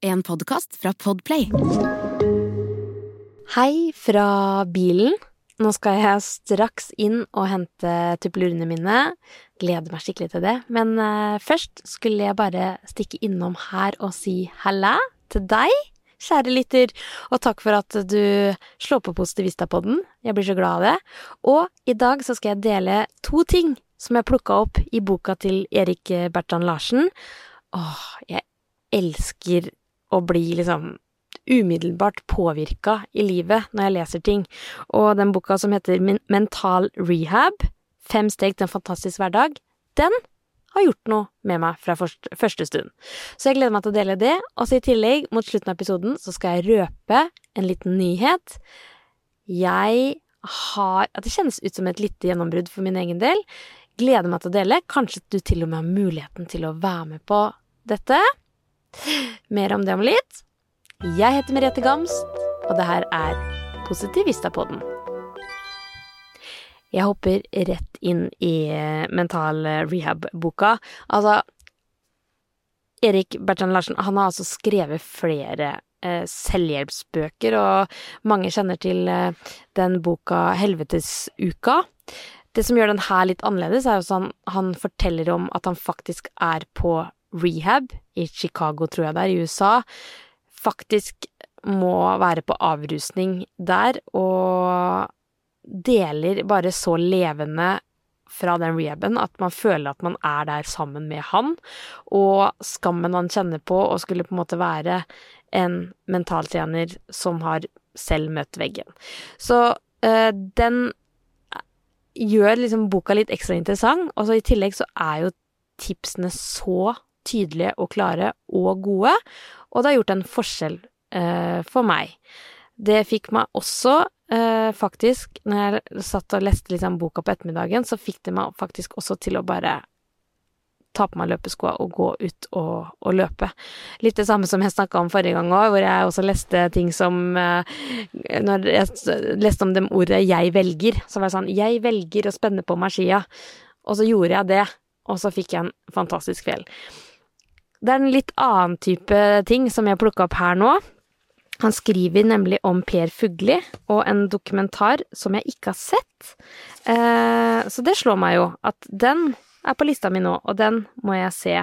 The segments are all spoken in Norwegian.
En podkast fra Podplay. Hei fra bilen. Nå skal jeg straks inn og hente tuppelurene mine. Gleder meg skikkelig til det. Men eh, først skulle jeg bare stikke innom her og si halla til deg, kjære lytter. Og takk for at du slår på Positivista-podden. Jeg blir så glad av det. Og i dag så skal jeg dele to ting som jeg plukka opp i boka til Erik Bertrand Larsen. Åh, jeg elsker å bli liksom umiddelbart påvirka i livet når jeg leser ting. Og den boka som heter Mental Rehab, Fem steg til en fantastisk hverdag, den har gjort noe med meg fra første stund. Så jeg gleder meg til å dele det, og så i tillegg, mot slutten av episoden, så skal jeg røpe en liten nyhet. Jeg har At det kjennes ut som et lite gjennombrudd for min egen del. Gleder meg til å dele. Kanskje du til og med har muligheten til å være med på dette. Mer om det om litt. Jeg heter Merete Gamst, og det her er Positivistapodden. Jeg hopper rett inn i eh, mental rehab-boka. Altså, Erik Bertrand Larsen, han har altså skrevet flere eh, selvhjelpsbøker, og mange kjenner til eh, den boka Helvetesuka. Det som gjør den her litt annerledes, er jo sånn han forteller om at han faktisk er på rehab i Chicago, tror jeg det er, i USA, faktisk må være på avrusning der, og deler bare så levende fra den rehaben at man føler at man er der sammen med han, og skammen han kjenner på å skulle på en måte være en mentaltrener som har selv møtt veggen. Så øh, den gjør liksom boka litt ekstra interessant, og så i tillegg så er jo tipsene så tydelige og klare og gode, og det har gjort en forskjell eh, for meg. Det fikk meg også, eh, faktisk, når jeg satt og leste liksom boka på ettermiddagen, så fikk det meg faktisk også til å bare ta på meg løpeskoa og gå ut og, og, løpe. Litt det samme som jeg snakka om forrige gang òg, hvor jeg også leste ting som eh, Når jeg leste om det ordet 'jeg velger', så var det sånn 'Jeg velger å spenne på meg skia', og så gjorde jeg det, og så fikk jeg en fantastisk kveld. Det er en litt annen type ting som jeg plukka opp her nå. Han skriver nemlig om Per Fugli og en dokumentar som jeg ikke har sett. Eh, så det slår meg jo at den er på lista mi nå, og den må jeg se.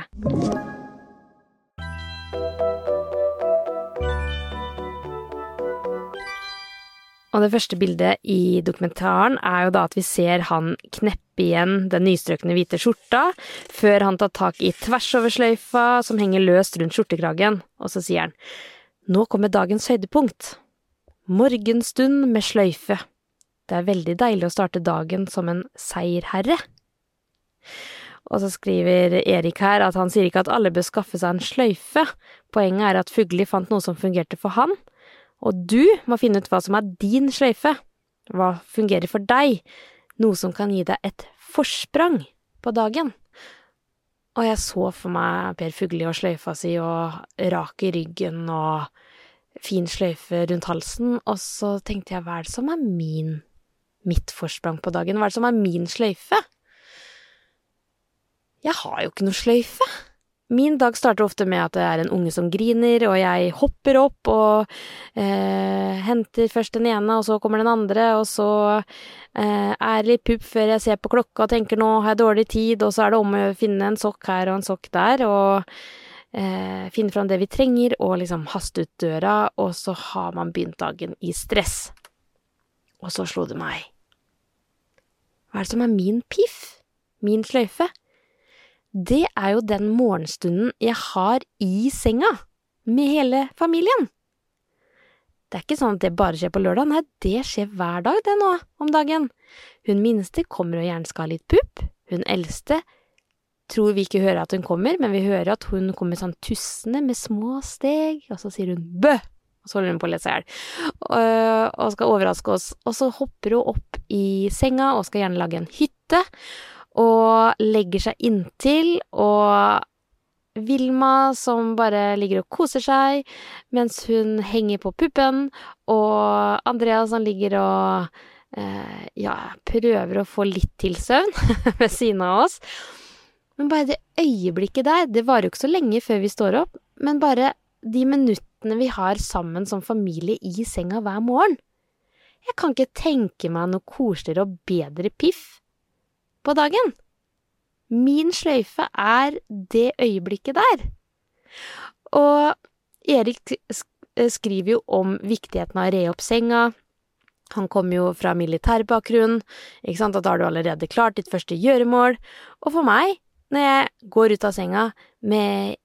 Og det første bildet i dokumentaren er jo da at vi ser han kneppe igjen den nystrøkne hvite skjorta, før han tar tak i tversoversløyfa som henger løst rundt skjortekragen, og så sier han Nå kommer dagens høydepunkt. Morgenstund med sløyfe. Det er veldig deilig å starte dagen som en seierherre. Og så skriver Erik her at han sier ikke at alle bør skaffe seg en sløyfe, poenget er at Fugli fant noe som fungerte for han, og du må finne ut hva som er din sløyfe, hva fungerer for deg, noe som kan gi deg et forsprang på dagen. Og jeg så for meg Per Fugli og sløyfa si og rak i ryggen og fin sløyfe rundt halsen, og så tenkte jeg hva er det som er min, mitt forsprang på dagen, hva er det som er min sløyfe? Jeg har jo ikke noe sløyfe. Min dag starter ofte med at det er en unge som griner, og jeg hopper opp og eh, henter først den ene, og så kommer den andre, og så eh, er det litt pupp før jeg ser på klokka og tenker nå har jeg dårlig tid, og så er det om å finne en sokk her og en sokk der, og eh, finne fram det vi trenger, og liksom haste ut døra, og så har man begynt dagen i stress. Og så slo det meg. Hva er det som er min piff? Min sløyfe? Det er jo den morgenstunden jeg har i senga, med hele familien. Det er ikke sånn at det bare skjer på lørdag, nei, det skjer hver dag, det nå, om dagen. Hun minste kommer og gjerne skal ha litt pupp, hun eldste tror vi ikke hører at hun kommer, men vi hører at hun kommer sånn tussende med små steg, og så sier hun bø, og så holder hun på å lese i hjel, og skal overraske oss, og så hopper hun opp i senga og skal gjerne lage en hytte, og legger seg inntil, og Vilma som bare ligger og koser seg mens hun henger på puppen, og Andrea som ligger og eh, ja, prøver å få litt til søvn ved siden av oss. Men bare det øyeblikket der, det varer jo ikke så lenge før vi står opp, men bare de minuttene vi har sammen som familie i senga hver morgen. Jeg kan ikke tenke meg noe koseligere og bedre piff på dagen. Min sløyfe er det øyeblikket der. Og Erik skriver jo om viktigheten av å re opp senga. Han kommer jo fra militærbakgrunn, ikke sant, og da har du allerede klart ditt første gjøremål. Og for meg, når jeg går ut av senga med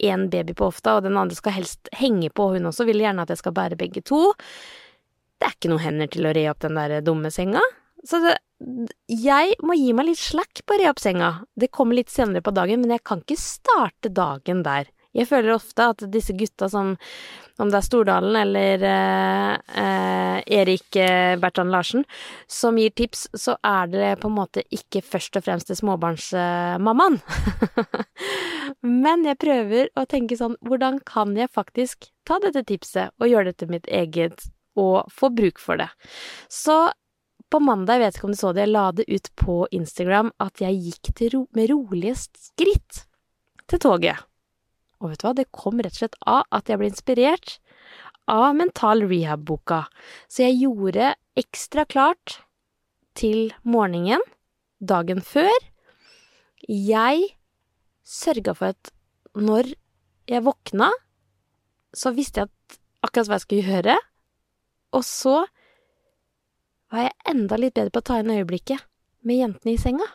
én baby på hofta, og den andre skal helst henge på, hun også vil gjerne at jeg skal bære begge to, det er ikke noen hender til å re opp den der dumme senga. Så det, jeg må gi meg litt slack på å re opp senga. Det kommer litt senere på dagen, men jeg kan ikke starte dagen der. Jeg føler ofte at disse gutta som om det er Stordalen eller eh, eh, Erik eh, Bertrand Larsen, som gir tips, så er det på en måte ikke først og fremst til småbarnsmammaen. Men jeg prøver å tenke sånn, hvordan kan jeg faktisk ta dette tipset og gjøre det til mitt eget, og få bruk for det? Så på mandag, jeg vet ikke om du så det, jeg la det ut på Instagram at jeg gikk ro med rolige skritt til toget. Og vet du hva, det kom rett og slett av at jeg ble inspirert av Mental Rehab-boka, så jeg gjorde ekstra klart til morgenen dagen før. Jeg sørga for at når jeg våkna, så visste jeg at akkurat hva jeg skulle gjøre, og så var jeg enda litt bedre på å ta inn øyeblikket med jentene i senga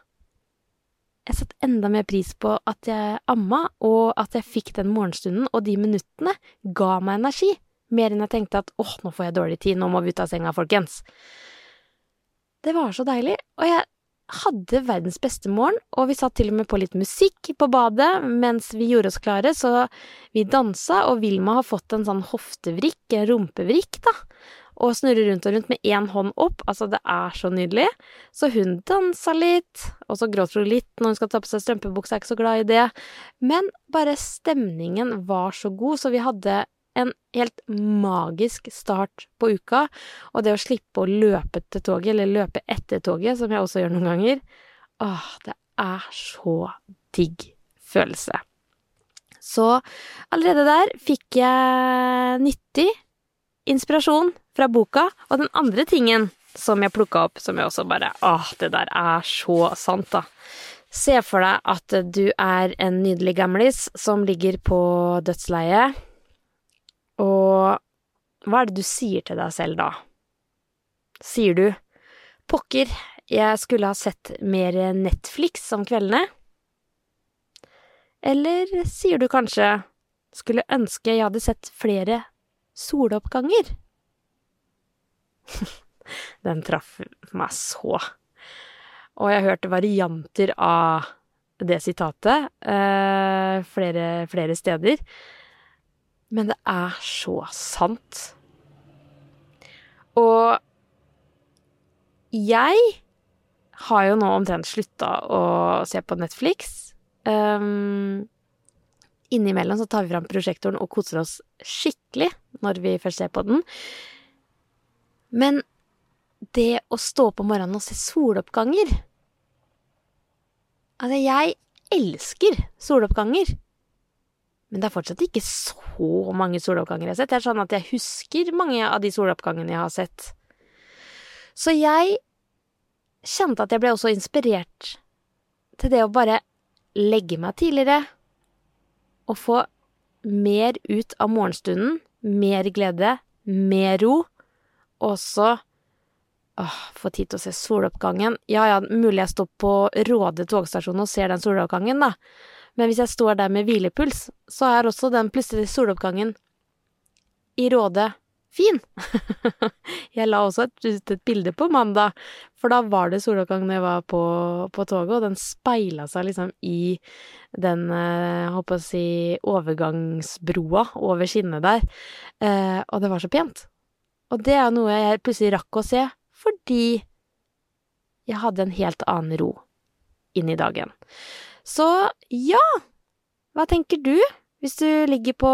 jeg satte enda mer pris på at jeg amma, og at jeg fikk den morgenstunden, og de minuttene ga meg energi, mer enn jeg tenkte at åh, nå får jeg dårlig tid, nå må vi ut av senga, folkens. Det var så deilig, og jeg hadde verdens beste morgen, og vi satt til og med på litt musikk på badet mens vi gjorde oss klare, så vi dansa, og Vilma har fått en sånn hoftevrikk, en rumpevrikk, da, og snurre rundt og rundt med én hånd opp. Altså, det er så nydelig. Så hun dansa litt, og så gråter hun litt når hun skal ta på seg strømpebuksa, er ikke så glad i det. Men bare stemningen var så god, så vi hadde en helt magisk start på uka. Og det å slippe å løpe til toget, eller løpe etter toget, som jeg også gjør noen ganger, åh, det er så digg følelse. Så allerede der fikk jeg nyttig inspirasjon fra boka. Og den andre tingen som jeg plukka opp, som jeg også bare Åh, det der er så sant, da. Se for deg at du er en nydelig gamlis som ligger på dødsleiet, og hva er det du sier til deg selv da? Sier du pokker, jeg skulle ha sett mer Netflix om kveldene? Eller sier du kanskje skulle ønske jeg hadde sett flere soloppganger? Den traff meg så. Og jeg hørte varianter av det sitatet eh, flere, flere steder. Men det er så sant. Og jeg har jo nå omtrent slutta å se på Netflix. Um, innimellom så tar vi fram prosjektoren og koser oss skikkelig når vi først ser på den. Men det å stå opp om morgenen og se soloppganger Altså, jeg elsker soloppganger. Men det er fortsatt ikke så mange soloppganger jeg har sett. Det er sånn at jeg husker mange av de soloppgangene jeg har sett. Så jeg kjente at jeg ble også inspirert til det å bare legge meg tidligere og få mer ut av morgenstunden, mer glede, mer ro, og så Åh, få tid til å se soloppgangen. Ja ja, mulig jeg står på Råde togstasjon og ser den soloppgangen, da. Men hvis jeg står der med hvilepuls, så er også den plutselige soloppgangen i Råde fin. jeg la også ut et, bilde på mandag, for da var det soloppgang når jeg var på, på toget, og den speila seg liksom i den, jeg eh, håper å si, overgangsbroa over skinnet der. Eh, og det var så pent. Og det er noe jeg plutselig rakk å se, fordi jeg hadde en helt annen ro inn i dagen. Så ja, hva tenker du hvis du ligger på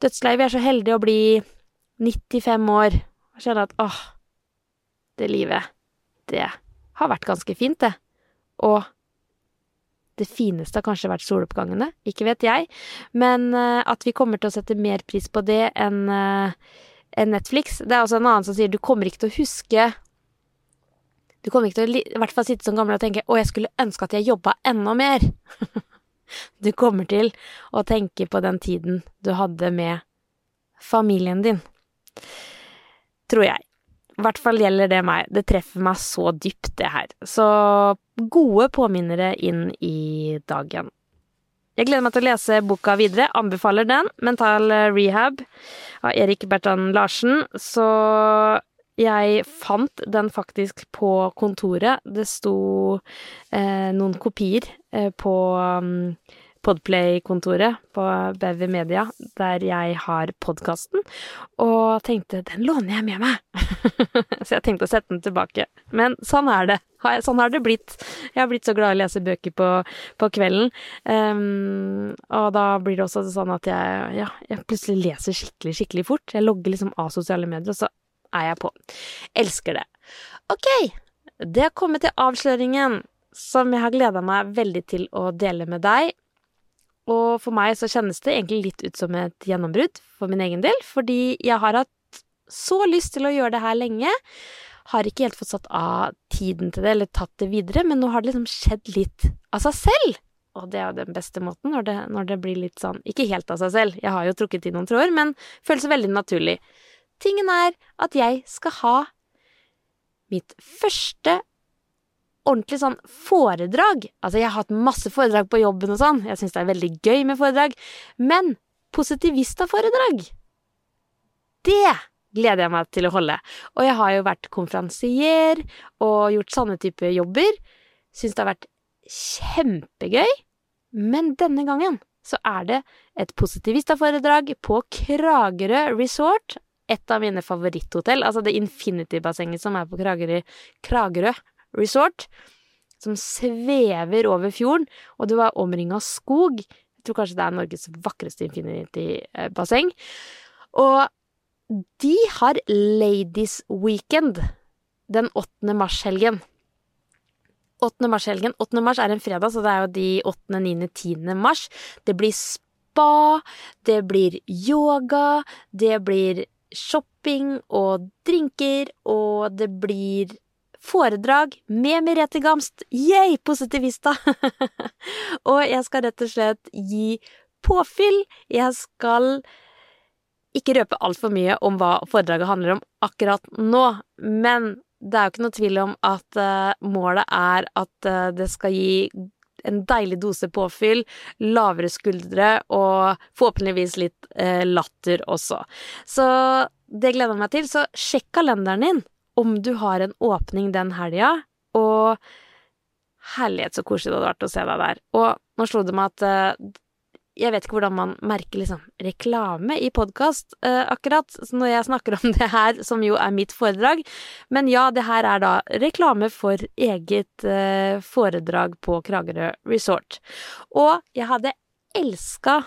dødsleiet? Vi er så heldige å bli 95 år og kjenne at åh, det livet, det har vært ganske fint, det. Og det fineste har kanskje vært soloppgangene, ikke vet jeg, men uh, at vi kommer til å sette mer pris på det enn enn Netflix. Det er også en annen som sier du kommer ikke til å huske Du kommer ikke til å i hvert fall sitte som gammel og tenke 'Å, jeg skulle ønske at jeg jobba enda mer'. du kommer til å tenke på den tiden du hadde med familien din. Tror jeg. I hvert fall gjelder det meg. Det treffer meg så dypt, det her. Så gode påminnere inn i dagen. Jeg gleder meg til å lese boka videre. Anbefaler den. Mental rehab av Erik Bertrand Larsen. Så jeg fant den faktisk på kontoret. Det sto eh, noen kopier eh, på um, Podplay-kontoret på BV Media, der jeg har podkasten, og tenkte den låner jeg med meg. så jeg tenkte å sette den tilbake. Men sånn er det. Sånn har det blitt. Jeg har blitt så glad i å lese bøker på, på kvelden. Um, og da blir det også sånn at jeg, ja, jeg plutselig leser skikkelig, skikkelig fort. Jeg logger liksom av sosiale medier, og så er jeg på. Elsker det. Ok, det har kommet til avsløringen som jeg har gleda meg veldig til å dele med deg. Og for meg så kjennes det egentlig litt ut som et gjennombrudd for min egen del, fordi jeg har hatt så lyst til å gjøre det her lenge. Har ikke helt fått satt av tiden til det, eller tatt det videre, men nå har det liksom skjedd litt av seg selv. Og det er jo den beste måten, når det, når det blir litt sånn Ikke helt av seg selv, jeg har jo trukket i noen tråder, men føles veldig naturlig. Tingen er at jeg skal ha mitt første ordentlig sånn foredrag. Altså, jeg har hatt masse foredrag på jobben og sånn, jeg syns det er veldig gøy med foredrag, men positivista-foredrag, det gleder jeg meg til å holde. Og jeg har jo vært konferansier og gjort sånne type jobber. Syns det har vært kjempegøy. Men denne gangen så er det et positivistaforedrag på Kragerø Resort. Et av mine favoritthotell, altså det Infinity-bassenget som er på Kragerø, Kragerø Resort, som svever over fjorden, og det var omringa av skog. Jeg tror kanskje det er Norges vakreste infinity-basseng. Og de har Ladies Weekend den 8. mars-helgen. 8. mars-helgen. 8. mars er en fredag, så det er jo de 8., 9., 10. mars. Det blir spa, det blir yoga, det blir shopping og drinker, og det blir foredrag med Merete Gamst. Yay, positivista! og jeg skal rett og slett gi påfyll. Jeg skal ikke røpe altfor mye om hva foredraget handler om akkurat nå, men det er jo ikke noe tvil om at uh, målet er at uh, det skal gi en deilig dose påfyll, lavere skuldre og forhåpentligvis litt uh, latter også. Så det gleder jeg meg til. Så sjekk kalenderen din om du har en åpning den helga, og herlighet så koselig det hadde vært å se deg der. Og nå slo det meg at jeg vet ikke hvordan man merker liksom reklame i podkast eh, akkurat når jeg snakker om det her, som jo er mitt foredrag. Men ja, det her er da reklame for eget eh, foredrag på Kragerø Resort. Og jeg hadde elska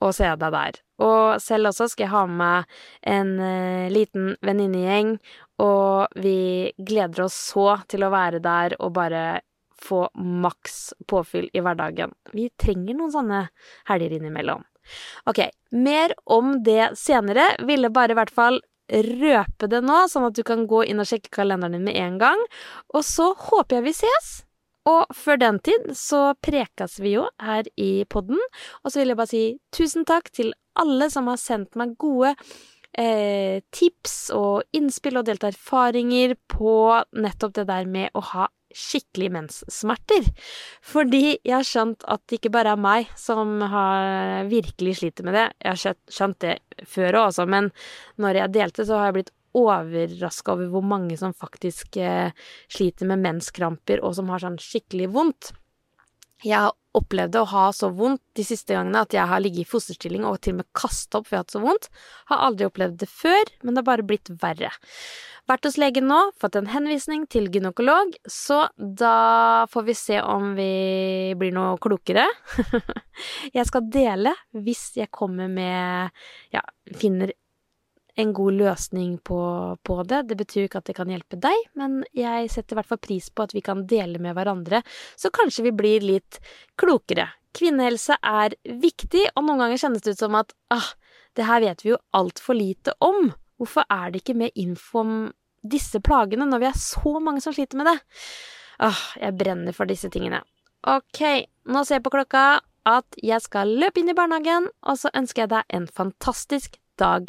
å se deg der. Og selv også skal jeg ha med en eh, liten venninnegjeng, og vi gleder oss så til å være der og bare få maks påfyll i hverdagen. Vi trenger noen sånne helger innimellom. Ok, mer om det senere. Ville bare i hvert fall røpe det nå, sånn at du kan gå inn og sjekke kalenderen din med en gang. Og så håper jeg vi ses. Og før den tid så prekas vi jo her i podden. Og så vil jeg bare si tusen takk til alle som har sendt meg gode eh, tips og innspill og delt erfaringer på nettopp det der med å ha skikkelig menssmerter. Fordi jeg har skjønt at det ikke bare er meg som har virkelig sliter med det. Jeg har skjønt det før òg, altså, men når jeg delte, så har jeg blitt overraska over hvor mange som faktisk eh, sliter med menskramper, og som har sånn skikkelig vondt. Jeg har opplevd å ha så vondt de siste gangene at jeg har ligget i fosterstilling og til og med kasta opp for jeg har hatt så vondt. Har aldri opplevd det før, men det har bare blitt verre. Vært hos legen nå, fått en henvisning til gynekolog, så da får vi se om vi blir noe klokere. jeg skal dele hvis jeg kommer med Ja, finner en god løsning på, på det. Det betyr ikke at det kan hjelpe deg, men jeg setter i hvert fall pris på at vi kan dele med hverandre, så kanskje vi blir litt klokere. Kvinnehelse er viktig, og noen ganger kjennes det ut som at ah, det her vet vi jo altfor lite om. Hvorfor er det ikke mer info om disse plagene når vi er så mange som sliter med det? Ah, jeg brenner for disse tingene. Ok, nå ser jeg på klokka at jeg skal løpe inn i barnehagen, og så ønsker jeg deg en fantastisk dag